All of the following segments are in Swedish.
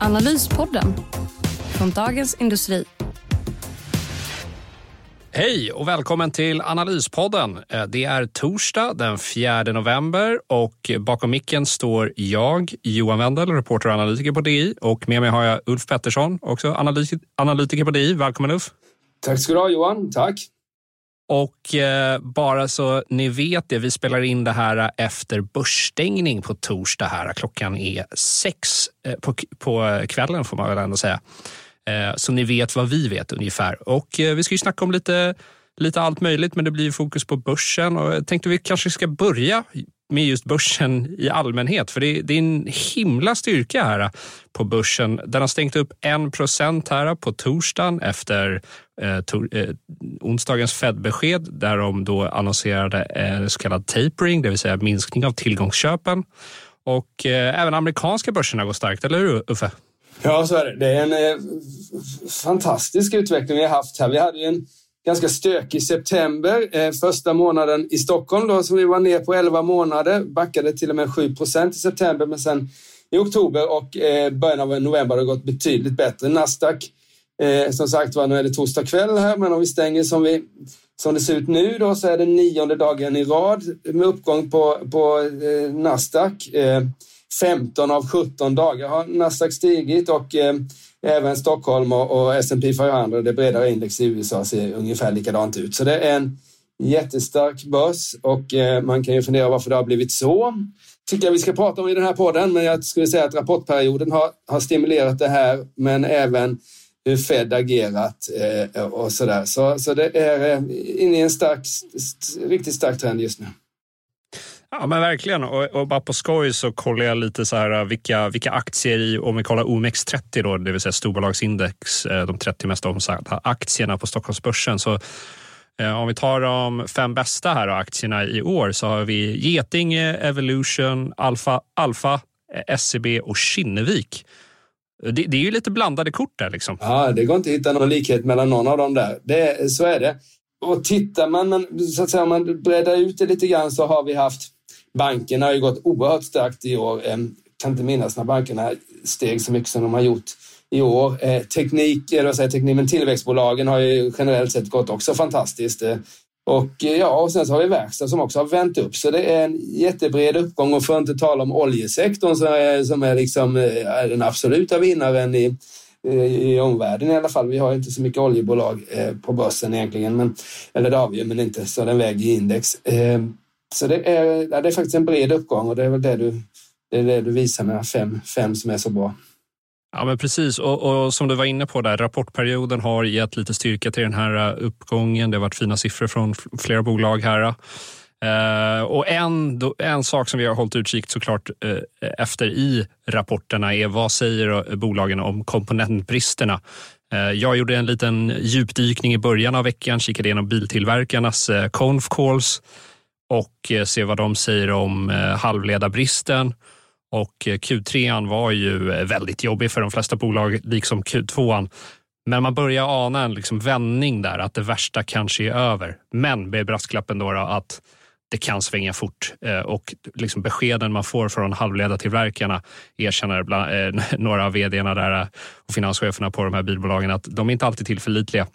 Analyspodden från Dagens Industri. Hej och välkommen till Analyspodden. Eh, det är torsdag den 4 november och bakom micken står jag, Johan Wendel, reporter och analytiker på DI och med mig har jag Ulf Pettersson, också analytiker på DI. Välkommen Ulf! Tack ska du ha Johan, tack! Och eh, bara så ni vet det, vi spelar in det här efter börsstängning på torsdag. här. Klockan är sex eh, på, på kvällen får man väl ändå säga. Eh, så ni vet vad vi vet ungefär. Och eh, vi ska ju snacka om lite, lite allt möjligt, men det blir fokus på börsen. Och jag tänkte vi kanske ska börja med just börsen i allmänhet. För det, det, är en himla styrka här på börsen. Den har stängt upp 1 procent här på torsdagen efter eh, to, eh, onsdagens Fed-besked där de då annonserade en så kallad tapering, det vill säga minskning av tillgångsköpen. Och eh, även amerikanska börserna går starkt, eller hur Uffe? Ja, så är det. Det är en eh, fantastisk utveckling vi har haft här. Vi hade ju en ganska stökig september. Eh, första månaden i Stockholm då, som vi var ner på 11 månader, backade till och med 7 procent i september, men sen i oktober och eh, början av november har det gått betydligt bättre. Nasdaq, eh, som sagt var, nu är det torsdag kväll här, men om vi stänger som, vi, som det ser ut nu då så är det nionde dagen i rad med uppgång på, på eh, Nasdaq. Eh, 15 av 17 dagar har Nasdaq stigit och eh, även Stockholm och, och S&P 500, det bredare index i USA, ser ungefär likadant ut. Så det är en jättestark börs och eh, man kan ju fundera varför det har blivit så. Tycker jag vi ska prata om i den här podden, men jag skulle säga att rapportperioden har, har stimulerat det här, men även hur Fed agerat eh, och sådär. Så, så det är eh, inne i en stark, riktigt stark trend just nu. Ja men verkligen och, och, bara på skoj så kollar jag lite så här vilka, vilka aktier i, om vi kollar OMX30 då, det vill säga storbolagsindex, eh, de 30 mest omsatta aktierna på Stockholmsbörsen. Så eh, om vi tar de fem bästa här aktierna i år så har vi Getinge, Evolution, Alfa, Alfa eh, SCB och Kinnevik. Det, det, är ju lite blandade kort där liksom. Ja, det går inte att hitta någon likhet mellan någon av dem där. Det, så är det. Och tittar man, så att säga, om man breddar ut det lite grann så har vi haft bankerna har ju gått oerhört starkt i år. Jag kan inte minnas när bankerna steg så mycket som de har gjort i år. Eh, teknik, eller vad säger teknik, men tillväxtbolagen har ju generellt sett gått också fantastiskt. Ehm, och eh, ja, och sen så har vi verkstad som också har vänt upp. Så det är en jättebred uppgång och för att inte tala om oljesektorn som är, som är liksom eh, är den absoluta vinnaren i, eh, i omvärlden i alla fall. Vi har inte så mycket oljebolag på börsen egentligen, men, eller det har vi ju, men inte så den väger i index. Ehm, så det är, det är faktiskt en bred uppgång och det är väl det du, det är det du visar med fem, fem som är så bra. Ja, men precis. Och, och, som du var inne på, där, rapportperioden har gett lite styrka till den här äh, uppgången. Det har varit fina siffror från flera bolag här. Uh, och en, en sak som vi har hållit utkik såklart uh, efter i rapporterna är vad säger eh, bolagen om komponentbristerna? Jag gjorde en liten djupdykning i början av veckan, kikade igenom biltillverkarnas conf calls och eh, se vad de säger om eh, halvledarbristen. Och eh, Q3 var ju väldigt jobbig för de flesta bolag, liksom Q2. Men man börjar ana en liksom vändning där, att det värsta kanske är över. Men med brasklappen då, då att det kan svänga fort och liksom beskeden man får från halvledartillverkarna erkänner bland, eh, några av vdarna där och finanscheferna på de här bilbolagen att de är inte alltid tillförlitliga.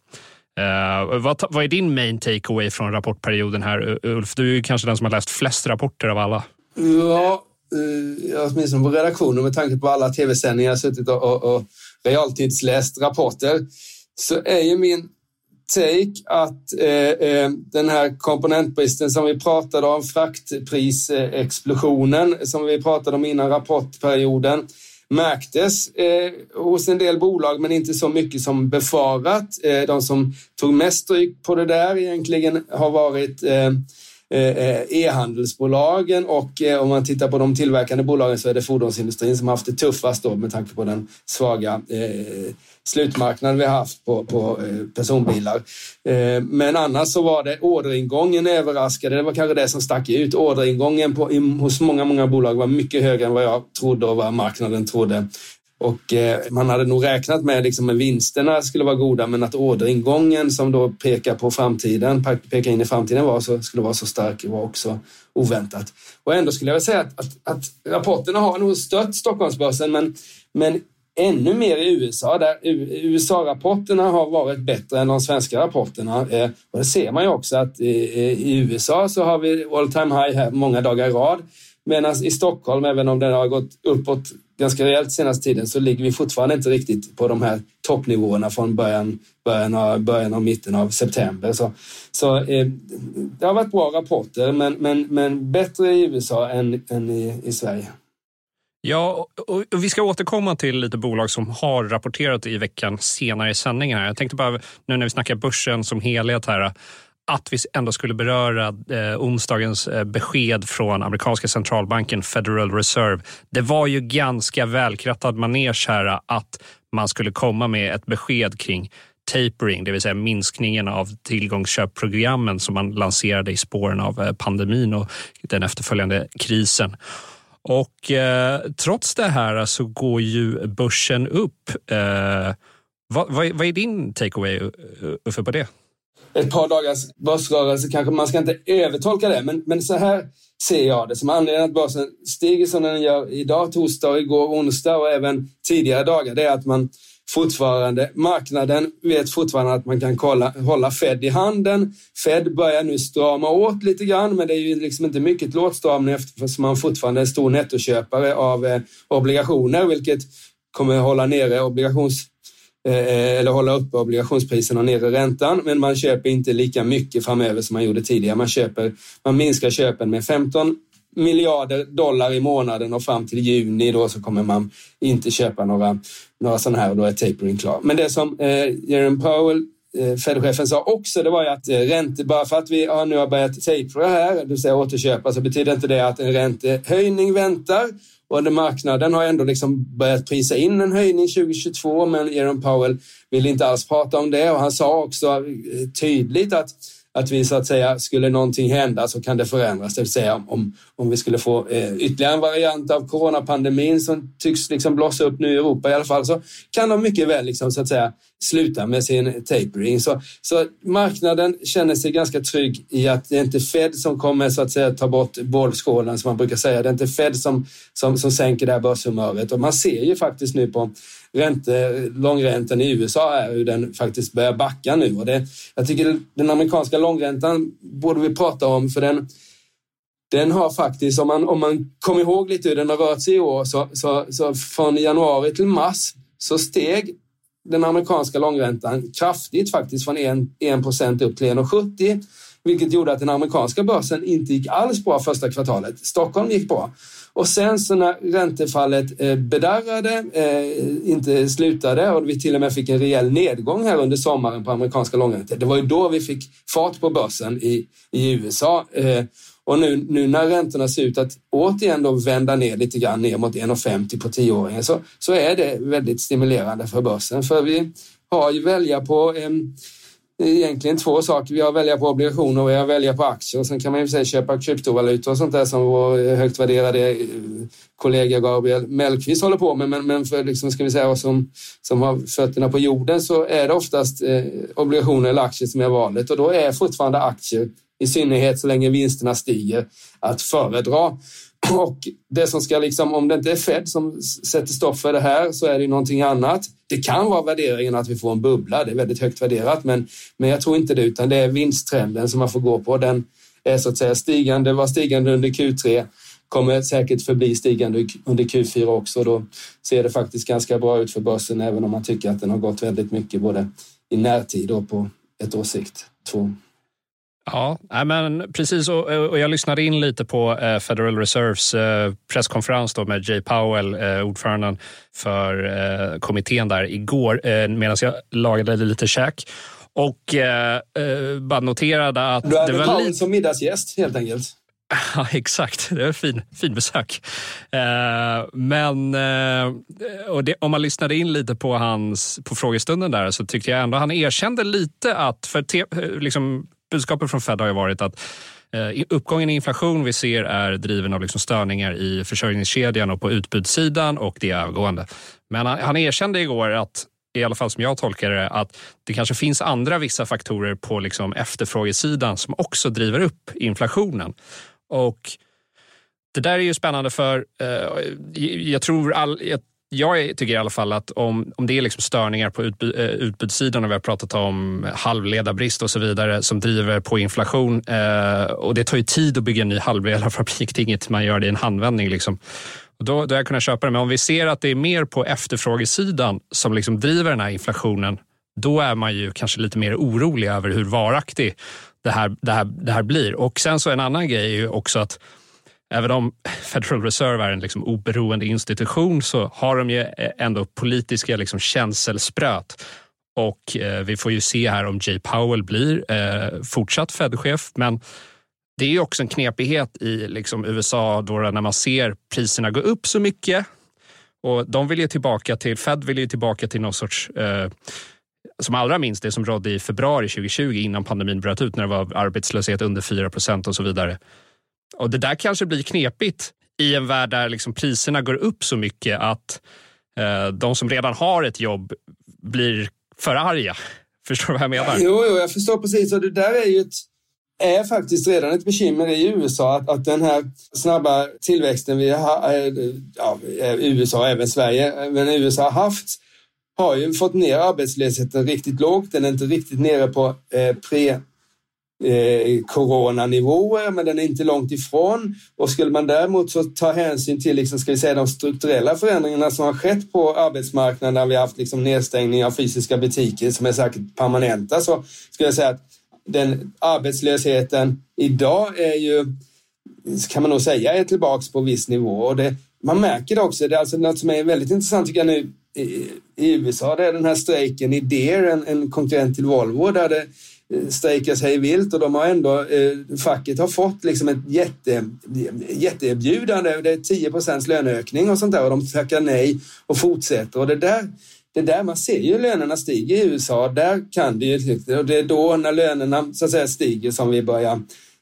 Uh, vad, vad, är din main takeaway från rapportperioden här? Ulf, du är kanske den som har läst flest rapporter av alla. Ja, uh, åtminstone på redaktionen med tanke på alla tv-sändningar jag suttit och, och, och realtidsläst rapporter så är ju min take att eh, eh, den här komponentbristen som vi pratade om, fraktprisexplosionen som vi pratade om innan rapportperioden, märktes eh, hos en del bolag, men inte så mycket som befarat. Eh, de som tog mest stryk på det där egentligen har varit eh, Eh, eh, e-handelsbolagen och eh, om man tittar på de tillverkande bolagen så är det fordonsindustrin som haft det tuffast då med tanke på den svaga slutmarknaden vi har haft på, på personbilar. Men annars så var det orderingången överraskade. Det var kanske det som stack ut. Orderingången på, hos många, många bolag var mycket högre än vad jag trodde och vad marknaden trodde. Och eh, man hade nog räknat med liksom att vinsterna skulle vara goda men att orderingången som då pekar på framtiden, pekar in i framtiden var så, skulle vara så stark var också oväntat. Och ändå skulle jag säga att, att, att rapporterna har nog stött Stockholmsbörsen men, men ännu mer i USA där USA-rapporterna har varit bättre än de svenska rapporterna. Eh, och det ser man ju också att i USA så har vi all time high här många dagar i rad. Medan i Stockholm, även om den har gått uppåt ganska rejält senaste tiden, så ligger vi fortfarande inte riktigt på de här toppnivåerna från början, början, av, början av mitten av september. Så, så eh, det har varit bra rapporter, men, men, men bättre i USA än, än i, i Sverige. Ja, och, vi ska återkomma till lite bolag som har rapporterat i veckan senare i sändningen. Här. Jag tänkte bara, nu när vi snackar börsen som helhet här, att vi ändå skulle beröra eh, onsdagens eh, besked från amerikanska centralbanken Federal Reserve. Det var ju ganska välkrattad manege här att man skulle komma med ett besked kring tapering, det vill säga minskningen av tillgångsköpprogrammen som man lanserade i spåren av eh, pandemin och den efterföljande krisen. Och eh, trots det här så går ju börsen upp. Eh, vad, vad, vad, är din takeaway Uffe på det? Ett par dagars börsrörelse kanske man ska inte övertolka det, men, men så här ser jag det. Som anledning att börsen stiger som den gör idag, torsdag, igår, onsdag och även tidigare dagar, det är att man fortfarande, marknaden vet fortfarande att man kan kolla, hålla Fed i handen. Fed börjar nu strama åt lite grann, men det är ju liksom inte mycket till åtstramning eftersom man fortfarande är en stor nettoköpare av eh, obligationer, vilket kommer hålla nere obligations Eh, eller hålla uppe obligationspriserna och nere räntan, men man köper inte lika mycket framöver som man gjorde tidigare. Man, köper, man minskar köpen med 15 miljarder dollar i månaden och fram till juni då så kommer man inte köpa några, några sådana här och då är tapering klar. Men det som eh, Jerome Powell eh, Fed-chefen sa också, det var ju att eh, ränte, bara för att vi nu har börjat tapera här, det vill säga återköpa, så betyder inte det att en räntehöjning väntar. Och marknaden har ändå liksom börjat prisa in en höjning 2022, men Jerome Powell vill inte alls prata om det. Och han sa också tydligt att att vi så att säga, skulle någonting hända så kan det förändras. Det vill säga om, om vi skulle få eh, ytterligare en variant av coronapandemin som tycks liksom blossa upp nu i Europa i alla fall så kan de mycket väl liksom, så att säga, sluta med sin tapering. Så, så marknaden känner sig ganska trygg i att det är inte Fed som kommer så att säga ta bort bollskålen som man brukar säga. Det är inte Fed som, som, som sänker det här börshumöret och man ser ju faktiskt nu på ränte, långräntan i USA är hur den faktiskt börjar backa nu. Och det, jag tycker den amerikanska långräntan borde vi prata om för den, den har faktiskt, om man, om man kommer ihåg lite hur den har rört sig i år, så, så, så från januari till mars så steg den amerikanska långräntan kraftigt faktiskt från 1 procent upp till 1,70 vilket gjorde att den amerikanska börsen inte gick alls bra första kvartalet. Stockholm gick bra. Och sen så när räntefallet eh, bedarrade, eh, inte slutade och vi till och med fick en rejäl nedgång här under sommaren på amerikanska långräntor. Det var ju då vi fick fart på börsen i, i USA. Eh, och nu, nu när räntorna ser ut att återigen då vända ner lite grann ner mot 1,50 på tioåringen så, så är det väldigt stimulerande för börsen. För vi har ju välja på egentligen två saker. Vi har att välja på obligationer och vi har att välja på aktier. Och sen kan man ju säga köpa kryptovalutor och sånt där som vår högt värderade eh, kollega Gabriel Mellqvist håller på med. Men, men för liksom, ska vi säga oss som, som har fötterna på jorden så är det oftast eh, obligationer eller aktier som är valet och då är fortfarande aktier i synnerhet så länge vinsterna stiger, att föredra. Och det som ska liksom, om det inte är Fed som sätter stopp för det här så är det någonting annat. Det kan vara värderingen att vi får en bubbla, det är väldigt högt värderat, men, men jag tror inte det, utan det är vinsttrenden som man får gå på. Den är så att säga stigande, var stigande under Q3, kommer säkert förbli stigande under Q4 också. Då ser det faktiskt ganska bra ut för börsen, även om man tycker att den har gått väldigt mycket både i närtid och på ett års sikt. Två. Ja, men precis. Och jag lyssnade in lite på eh, Federal Reserves eh, presskonferens då med Jay Powell, eh, ordföranden för kommittén där igår medan jag lagade lite käk. Och bara noterade att... Du hade det var Powell lite... som middagsgäst helt enkelt. Ja, exakt. Det var ett fin, fin besök. Eh, men eh, och det, om man lyssnade in lite på hans på frågestunden där så tyckte jag ändå han erkände lite att för te, liksom, budskapet från Fed har ju varit att eh, uppgången i inflation vi ser är driven av liksom störningar i försörjningskedjan och på utbudssidan och det är övergående. Men han, han erkände igår att i alla fall som jag tolkar det, att det kanske finns andra vissa faktorer på liksom efterfrågesidan som också driver upp inflationen. Och det där är ju spännande för eh, jag tror all, jag, jag tycker i alla fall att om, om det är liksom störningar på utbud, eh, utbudssidan och vi har pratat om halvledarbrist och så vidare som driver på inflation eh, och det tar ju tid att bygga en ny halvledarfabrik. Det är inget man gör det i en handvändning. Liksom. Och då, då har jag kunnat köpa det. Men om vi ser att det är mer på efterfrågesidan som liksom driver den här inflationen, då är man ju kanske lite mer orolig över hur varaktig det här, det här, det här blir. Och sen så en annan grej är ju också att även om Federal Reserve är en liksom oberoende institution så har de ju eh, ändå politiska liksom känselspröt. Och eh, vi får ju se här om Jay Powell blir eh, fortsatt Fed-chef. Men det är ju också en knepighet i liksom USA då när man ser priserna gå upp så mycket. Och de vill ju tillbaka till, Fed vill ju tillbaka till någon sorts eh, som allra minst det som rådde i februari 2020 innan pandemin bröt ut när det var arbetslöshet under 4 procent och så vidare. Och det där kanske blir knepigt i en värld där liksom priserna går upp så mycket att eh, de som redan har ett jobb blir för arga. Förstår du vad jag menar? Jo, jo jag förstår precis. Och det där är ju ett, är faktiskt redan ett bekymmer i USA att, att den här snabba tillväxten vi har, eh, ja, eh, USA och även Sverige, men USA har haft har ju fått ner arbetslösheten riktigt lågt. Den är inte riktigt nere på eh, pre eh, coronanivåer, men den är inte långt ifrån. Och skulle man däremot så ta hänsyn till liksom, ska vi säga, de strukturella förändringarna som har skett på arbetsmarknaden, där vi har haft liksom, nedstängning av fysiska butiker som är säkert permanenta, så skulle jag säga att den arbetslösheten idag är ju, kan man nog säga, är tillbaks på viss nivå. Och det, man märker det också, det är alltså något som är väldigt intressant tycker jag nu i, USA, det är den här strejken i Deer, en, en konkurrent till Volvo, där det strejkas hej vilt och de har ändå, eh, facket har fått liksom ett jätte, jätteerbjudande. Det är 10 löneökning och sånt där och de tackar nej och fortsätter. Och det där, det där, man ser ju lönerna stiger i USA. Där kan det ju, och det är då när lönerna så att säga stiger som vi börjar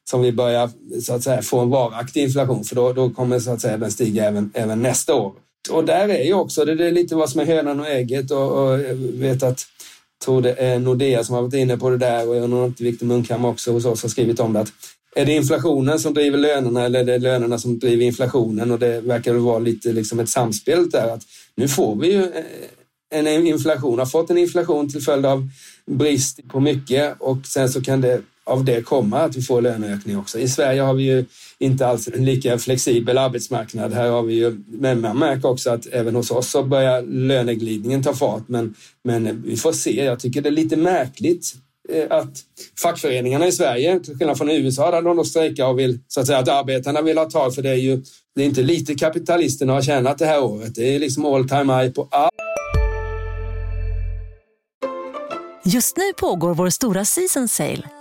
som vi börjar så att säga få en varaktig inflation för då, då kommer så att säga den stiga även, även nästa år och där är ju också, det är lite vad som är hönan och ägget och, och vet att tror det är Nordea som har varit inne på det där och jag har inte Viktor Munkhammar också hos oss har skrivit om det. Att är det inflationen som driver lönerna eller är det lönerna som driver inflationen? Och det verkar vara lite liksom ett samspel där. Att nu får vi ju eh, en inflation, har fått en inflation till följd av brist på mycket och sen så kan det av det komma att vi får löneökning också. I Sverige har vi ju inte alls en lika flexibel arbetsmarknad. Här har vi ju, men man märker också att även hos oss så börjar löneglidningen ta fart. Men, men vi får se. Jag tycker det är lite märkligt eh, att fackföreningarna i Sverige, till skillnad från USA där de strejkar och vill så att säga att arbetarna vill ha tag för det är ju det är inte lite kapitalisterna har tjänat det här året. Det är liksom all time high på allt. Just nu pågår vår stora season sale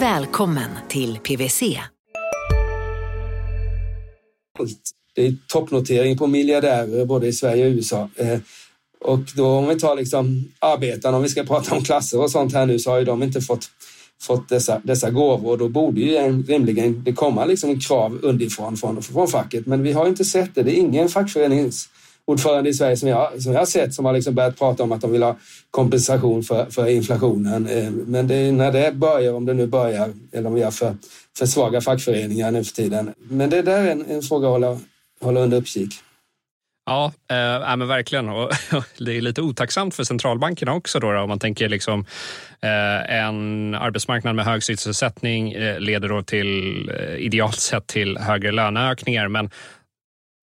Välkommen till PWC. Det är toppnotering på miljardärer både i Sverige och USA. Eh, och då om vi tar liksom arbetarna, om vi ska prata om klasser och sånt här nu, så har ju de inte fått fått dessa, dessa gåvor. Då borde ju en, rimligen det komma liksom krav underifrån från, från facket. Men vi har inte sett det. Det är ingen ordförande i Sverige som jag, som jag har sett som har liksom börjat prata om att de vill ha kompensation för, för inflationen. Eh, men det när det börjar, om det nu börjar, eller om vi har för, för svaga fackföreningar nu för tiden. Men det där är en, en fråga att hålla, hålla under uppkik. Ja, äh, men verkligen. Och, det är lite otacksamt för centralbankerna också. Då, då om man tänker liksom, äh, en arbetsmarknad med hög sysselsättning äh, leder då till, idealt sett till högre löneökningar. Men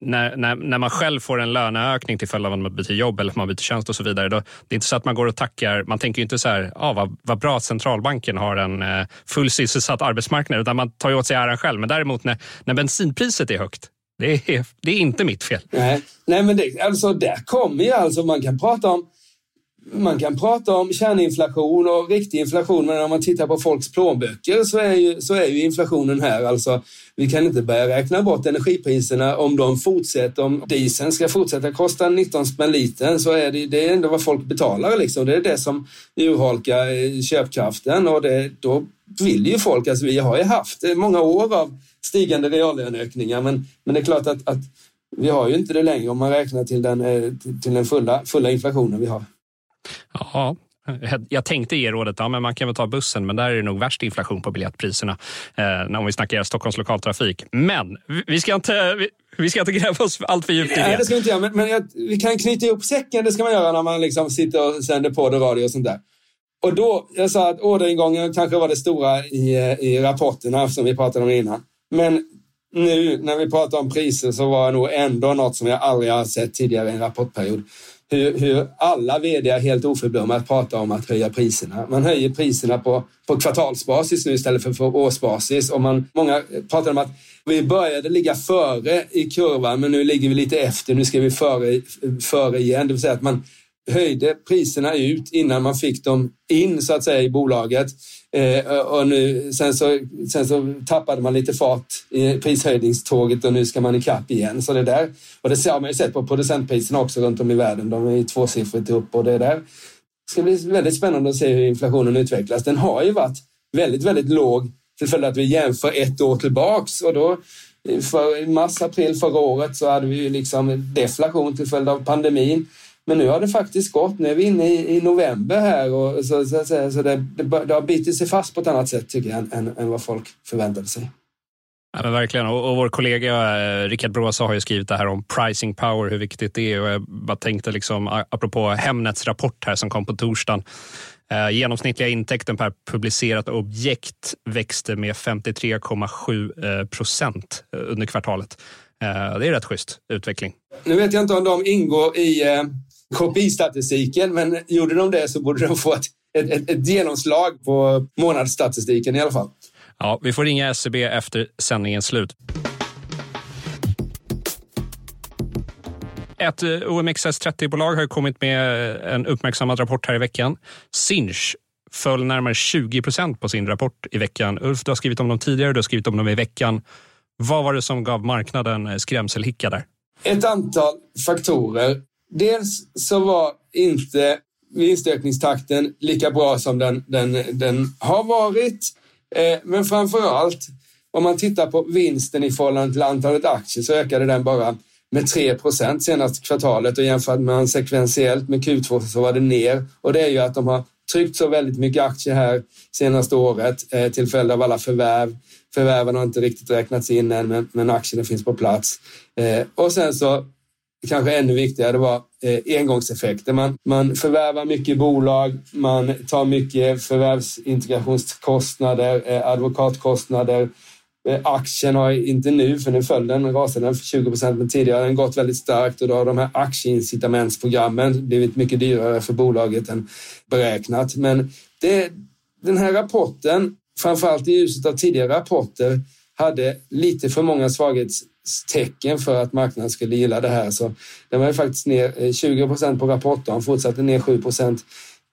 när, när, när, man själv får en löneökning till följd av att man byter jobb eller att man byter tjänst och så vidare. Då, det är inte så att man går och tackar. Man tänker inte så här, ah, vad, vad bra att centralbanken har en eh, full sysselsatt arbetsmarknad, utan man tar ju åt sig äran själv. Men däremot när, när bensinpriset är högt, det är, det är inte mitt fel. Nej, Nej men det, alltså, där kommer ju alltså, man kan prata om man kan prata om kärninflation och riktig inflation, men om man tittar på folks plånböcker så är ju, så är ju inflationen här. Alltså, vi kan inte börja räkna bort energipriserna om de fortsätter. Om dieseln ska fortsätta kosta 19 spänn litern så är det, det är ändå vad folk betalar. Liksom. Det är det som urholkar eh, köpkraften och det, då vill ju folk, alltså vi har ju haft eh, många år av stigande reallöneökningar, men, men det är klart att, att vi har ju inte det längre om man räknar till den, eh, till den fulla, fulla inflationen vi har. Ja, jag tänkte ge rådet ja, men man kan väl ta bussen, men där är det nog värst inflation på biljettpriserna eh, om vi snackar Stockholms lokaltrafik. Men vi ska inte, vi, vi ska inte gräva oss allt för djupt i det. Nej, det ska vi inte göra, men, men jag, vi kan knyta ihop säcken. Det ska man göra när man liksom sitter och sänder på det radio och sånt där. Och då, jag sa att orderingången kanske var det stora i, i rapporterna som vi pratade om innan. Men nu när vi pratar om priser så var det nog ändå något som jag aldrig har sett tidigare i en rapportperiod hur, hur alla vd är helt oförblommerat pratar om att höja priserna. Man höjer priserna på, på kvartalsbasis nu istället för för årsbasis. Och man, många pratar om att vi började ligga före i kurvan men nu ligger vi lite efter. Nu ska vi före, före igen. Det vill säga att man höjde priserna ut innan man fick dem in så att säga i bolaget. Eh, och nu, sen, så, sen så tappade man lite fart i prishöjningståget och nu ska man ikapp igen. Så det där, och det har man ju sett på producentpriserna också runt om i världen. De är tvåsiffrigt upp och det där. Det ska bli väldigt spännande att se hur inflationen utvecklas. Den har ju varit väldigt, väldigt låg till följd av att vi jämför ett år tillbaks och då för i mars, april förra året så hade vi ju liksom deflation till följd av pandemin. Men nu har det faktiskt gått. Nu är vi inne i, i november här och så, så, så, så det, det, det, har bitit sig fast på ett annat sätt tycker jag än, än, än vad folk förväntade sig. Ja, men verkligen. Och, och vår kollega eh, Rickard Bråsa har ju skrivit det här om pricing power, hur viktigt det är. Och jag bara tänkte, liksom, apropå Hemnets rapport här som kom på torsdagen. Eh, genomsnittliga intäkten per publicerat objekt växte med 53,7 eh, procent under kvartalet. Eh, det är rätt schysst utveckling. Nu vet jag inte om de ingår i eh, KPI-statistiken, men gjorde de det så borde de få ett, ett, ett genomslag på månadsstatistiken i alla fall. Ja, vi får ringa SCB e efter sändningens slut. Ett eh, OMXS30-bolag har kommit med en uppmärksammad rapport här i veckan. Sinch föll närmare 20 procent på sin rapport i veckan. Ulf, du har skrivit om dem tidigare, du har skrivit om dem i veckan. Vad var det som gav marknaden skrämselhicka där? Ett antal faktorer. Dels så var inte vinstökningstakten lika bra som den, den, den har varit. Eh, men framför allt, om man tittar på vinsten i förhållande till antalet aktier så ökade den bara med 3 procent senaste kvartalet och jämfört med sekventiellt med Q2 så var det ner. Och det är ju att de har tryckt så väldigt mycket aktier här senaste året eh, till följd av alla förvärv. Förvärven har inte riktigt räknats in än, men, men aktierna finns på plats. Eh, och sen så, kanske ännu viktigare, var eh, engångseffekter. Man, man förvärvar mycket bolag, man tar mycket förvärvsintegrationskostnader, eh, advokatkostnader. Eh, aktien har inte nu, för nu föll den, rasade den för 20 procent, men tidigare har den gått väldigt starkt och då har de här aktieincitamentsprogrammen blivit mycket dyrare för bolaget än beräknat. Men det, den här rapporten framförallt i ljuset av tidigare rapporter, hade lite för många svaghets tecken för att marknaden skulle gilla det här. Så den var ju faktiskt ner eh, 20 procent på rapportdagen, fortsatte ner 7 procent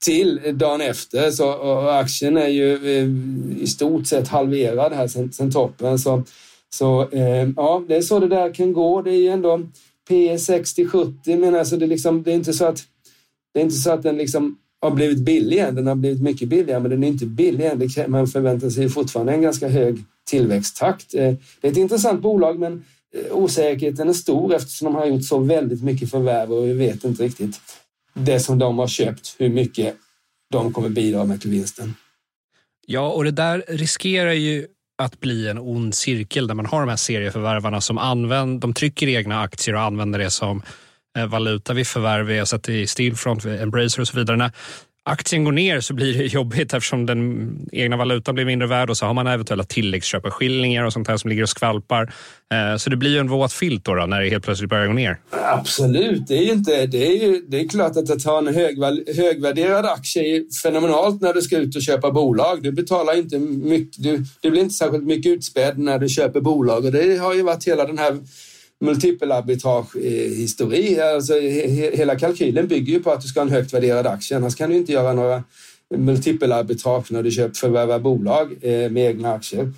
till dagen efter. Så, aktien är ju eh, i stort sett halverad här sen, sen toppen. Så, så eh, ja, det är så det där kan gå. Det är ju ändå P 60-70, men alltså det, liksom, det är inte så att det är inte så att den liksom har blivit billig än. Den har blivit mycket billigare, men den är inte billig än. Man förväntar sig fortfarande en ganska hög tillväxttakt. Eh, det är ett intressant bolag, men Eh, osäkerheten är stor eftersom de har gjort så väldigt mycket förvärv och vi vet inte riktigt det som de har köpt, hur mycket de kommer bidra med till vinsten. Ja, och det där riskerar ju att bli en ond cirkel där man har de här serieförvärvarna som använder, de trycker egna aktier och använder det som eh, valuta vid förvärv. Vi har sett det i Stillfront, Embracer och så vidare. Aktien går ner så blir det jobbigt eftersom den egna valutan blir mindre värd och så har man eventuella tilläggsköpeskillingar och sånt här som ligger och skvalpar. Eh, så det blir ju en våt filt då, då, när det helt plötsligt börjar gå ner. Absolut, det är, inte, det är, ju, det är klart att att ha en högval, högvärderad aktie är fenomenalt när du ska ut och köpa bolag. Du betalar inte mycket, du, du blir inte särskilt mycket utspädd när du köper bolag och det har ju varit hela den här multipelarbitrage-histori. Eh, alltså, hela kalkylen bygger ju på att du ska ha en högt värderad aktie. Annars kan du inte göra några multipelarbitrage när du köper förvärvar bolag eh, med egna aktier.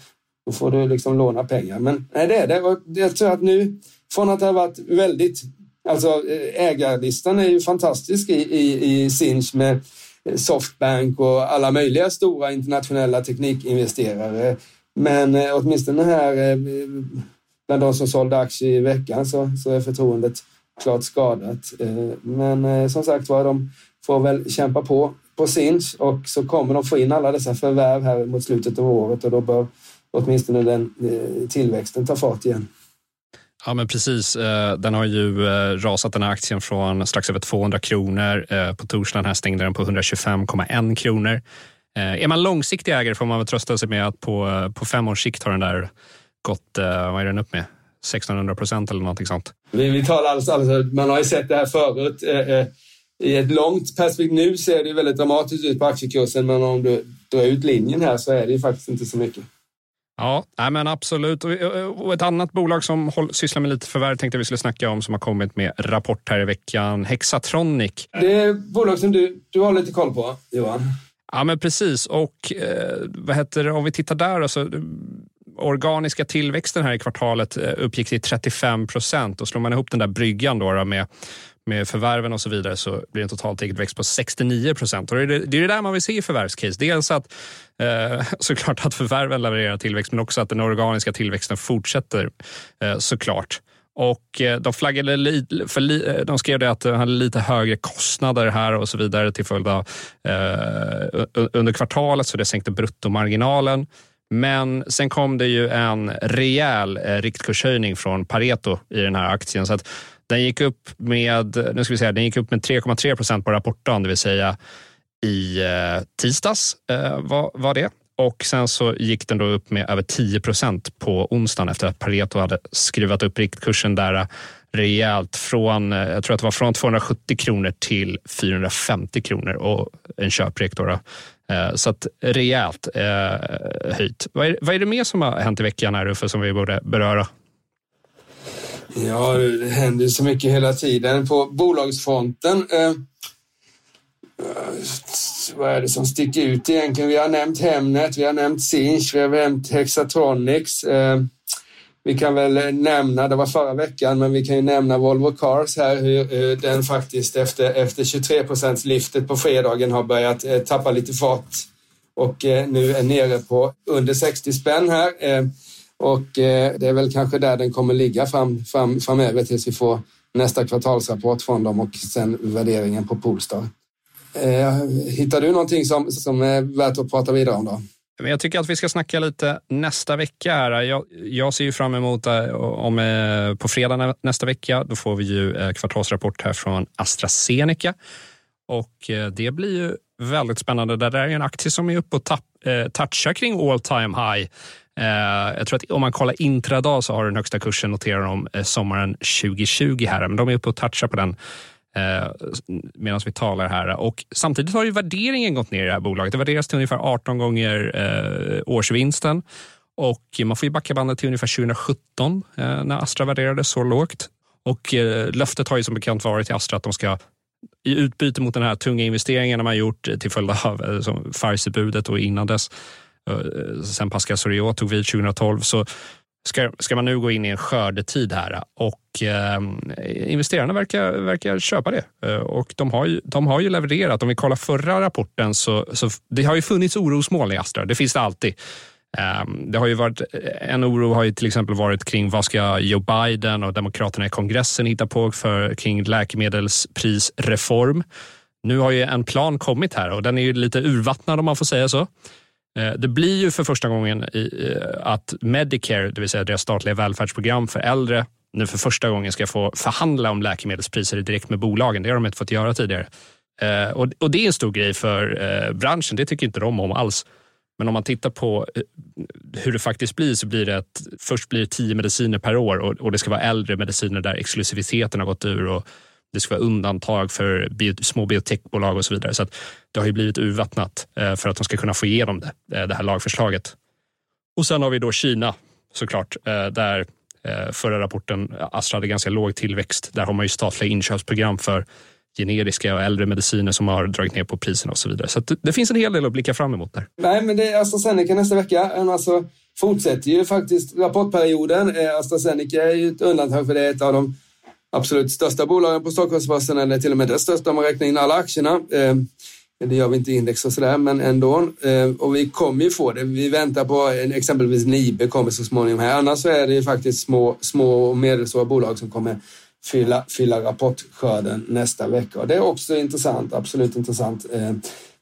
Då får du liksom låna pengar. Men nej, det är det. Och Jag tror att nu, från att det har varit väldigt... Alltså eh, ägarlistan är ju fantastisk i, i, i Sinch med eh, Softbank och alla möjliga stora internationella teknikinvesterare. Men eh, åtminstone här bland de som sålde aktier i veckan så, så är förtroendet klart skadat. Eh, men eh, som sagt var, de får väl kämpa på på Sinch och så kommer de få in alla dessa förvärv här mot slutet av året och då bör åtminstone den eh, tillväxten ta fart igen. Ja, men precis. Den har ju rasat den här aktien från strax över 200 kronor. På torsdagen här stängde den på 125,1 kronor. Är man långsiktig ägare får man väl trösta sig med att på, på fem års sikt har den där gått, eh, vad är den upp med? 1600 procent eller någonting sånt. Vi, vi talar alltså, alltså, man har ju sett det här förut. Eh, eh, I ett långt perspektiv, nu ser det väldigt dramatiskt ut på aktiekursen, men om du drar ut linjen här så är det ju faktiskt inte så mycket. Ja, nej men absolut. Och ett annat bolag som sysslar med lite förvärv tänkte vi skulle snacka om som har kommit med rapport här i veckan. Hexatronic. Det är bolag som du, du har lite koll på, Johan. Ja, men precis. Och eh, vad heter det, om vi tittar där, alltså, organiska tillväxten här i kvartalet eh, uppgick till 35 procent och slår man ihop den där bryggan då med med förvärven och så vidare så blir det en total tillväxt på 69 procent. Det, är det, är det där man vill se i förvärvscase. Dels att eh, såklart att förvärven levererar tillväxt men också att den organiska tillväxten fortsätter eh, såklart. Och eh, de flaggade li, för li, eh, de skrev det att de hade lite högre kostnader här och så vidare till följd av eh, under kvartalet så det sänkte bruttomarginalen. Men sen kom det ju en rejäl eh, riktkurshöjning från Pareto i den här aktien. Så att den gick upp med, nu ska vi säga, den gick upp med 3,3 procent på rapporten, det vill säga i eh, tisdags eh, var, var det. Och sen så gick den då upp med över 10 procent på onsdagen efter att Pareto hade skruvat upp riktkursen där rejält från, eh, jag tror att det var från 270 kronor till 450 kronor och en köprek då, då eh, så att rejält eh, höjt. Vad är, vad är det mer som har hänt i veckan här Uffe som vi borde beröra? Ja, det händer så mycket hela tiden. På bolagsfronten eh, eh, vad är det som sticker ut egentligen? Vi har nämnt Hemnet, vi har nämnt Sinch, vi har nämnt Hexatronics. Eh, vi kan väl eh, nämna, det var förra veckan, men vi kan ju nämna Volvo Cars här, hur eh, den faktiskt efter, efter 23 procents lyftet på fredagen har börjat eh, tappa lite fart och eh, nu är nere på under 60 spänn här. Eh, och eh, det är väl kanske där den kommer ligga fram, fram, framöver tills vi får nästa kvartalsrapport från dem och sen värderingen på Polestar. Hittar du någonting som, som är värt att prata vidare om då? Men jag tycker att vi ska snacka lite nästa vecka. Här. Jag, jag ser ju fram emot eh, om eh, på fredag nästa vecka. Då får vi ju eh, kvartalsrapport här från AstraZeneca och det blir ju väldigt spännande. Det där är en aktie som är uppe och tapp, touchar kring all time high. Jag tror att om man kollar intradag så har den högsta kursen noterat om sommaren 2020 här, men de är uppe och touchar på den eh, medan vi talar här. Och samtidigt har ju värderingen gått ner i det här bolaget. Det värderas till ungefär 18 gånger eh, årsvinsten. Och man får ju backa bandet till ungefär 2017 eh, när Astra värderades så lågt. Och eh, löftet har ju som bekant varit till Astra att de ska i utbyte mot den här tunga investeringen man gjort eh, till följd av eh, Pfizer-budet och innan dess, eh, sen Pascal Soriot tog vid 2012, så ska, ska man nu gå in i en skördetid här och eh, investerarna verkar, verkar köpa det. Eh, och de har, ju, de har ju levererat. Om vi kollar förra rapporten så, så det har ju funnits orosmoln i Astra. Det finns det alltid. Eh, det har ju varit, eh, en oro har ju till exempel varit kring vad ska Joe Biden och Demokraterna i kongressen hitta på för, kring läkemedelsprisreform. Nu har ju en plan kommit här och den är ju lite urvattnad om man får säga så. Eh, det blir ju för första gången eh, att Medicare, det vill säga deras statliga välfärdsprogram för äldre, nu för första gången ska få förhandla om läkemedelspriser direkt med bolagen. Det har de inte fått göra tidigare. Eh, och, det är en stor grej för branschen. Det tycker inte de om alls. Men om man tittar på hur det faktiskt blir så blir det att först blir det tio mediciner per år och, och det ska vara äldre mediciner där exklusiviteten har gått ur och det ska vara undantag för bio, små biotechbolag och så vidare. Så det har ju blivit urvattnat eh, för att de ska kunna få igenom det, eh, det här lagförslaget. Och sen har vi då Kina såklart, eh, där förra rapporten Astra hade ganska låg tillväxt. Där har man ju statliga inköpsprogram för generiska och äldre mediciner som har dragit ner på priserna och så vidare. Så det, det, finns en hel del att blicka fram emot där. Nej, men det är AstraZeneca nästa vecka. Alltså, fortsätter ju faktiskt rapportperioden. AstraZeneca är ju ett undantag för det. Ett av de absolut största bolagen på Stockholmsbörsen eller till och med det största om man räknar in alla aktierna. Ehm, det gör vi inte i index och sådär, men ändå. Ehm, och vi kommer ju få det. Vi väntar på exempelvis Nibe kommer så småningom här. Annars så är det ju faktiskt små, små och medelstora bolag som kommer fylla, fylla rapportskörden nästa vecka. Och det är också intressant, absolut intressant. Ehm,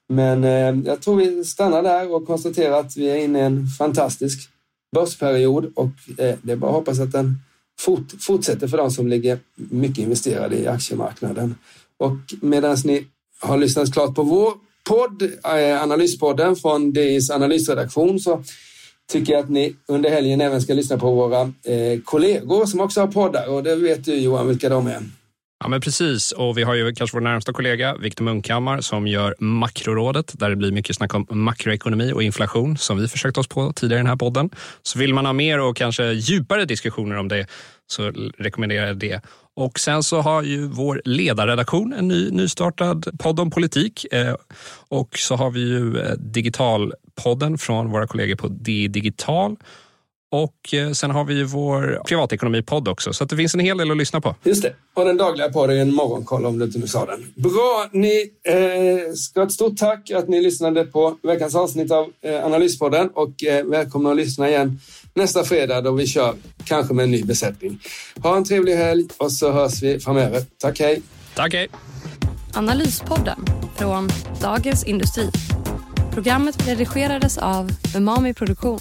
men jag tror vi stannar där och konstaterar att vi är inne i en fantastisk börsperiod och eh, det är bara att hoppas att den fort, fortsätter för de som ligger mycket investerade i aktiemarknaden. Och medan ni har lyssnat klart på vår podd, eh, Analyspodden från DIs analysredaktion, så tycker jag att ni under helgen även ska lyssna på våra eh, kollegor som också har poddar. Och det vet du Johan vilka de är. Ja, men precis. Och vi har ju kanske vår närmsta kollega Viktor Munkhammar som gör Makrorådet där det blir mycket snack om makroekonomi och inflation som vi försökt oss på tidigare i den här podden. Så vill man ha mer och kanske djupare diskussioner om det så rekommenderar jag det. Och sen så har ju vår ledarredaktion en ny nystartad podd om politik. Eh, och så har vi ju eh, Digitalpodden från våra kollegor på D Digital och eh, sen har vi ju vår privatekonomipodd också, så det finns en hel del att lyssna på. Just det. Och den dagliga podden är en morgonkoll om du inte nu sa den. Bra! Ni eh, ska ha ett stort tack att ni lyssnade på veckans avsnitt av eh, Analyspodden och eh, välkomna att lyssna igen nästa fredag då vi kör, kanske med en ny besättning. Ha en trevlig helg och så hörs vi framöver. Tack, hej! Tack, hej! Analyspodden från Dagens Industri. Programmet redigerades av Umami Produktion.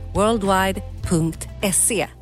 worldwide.se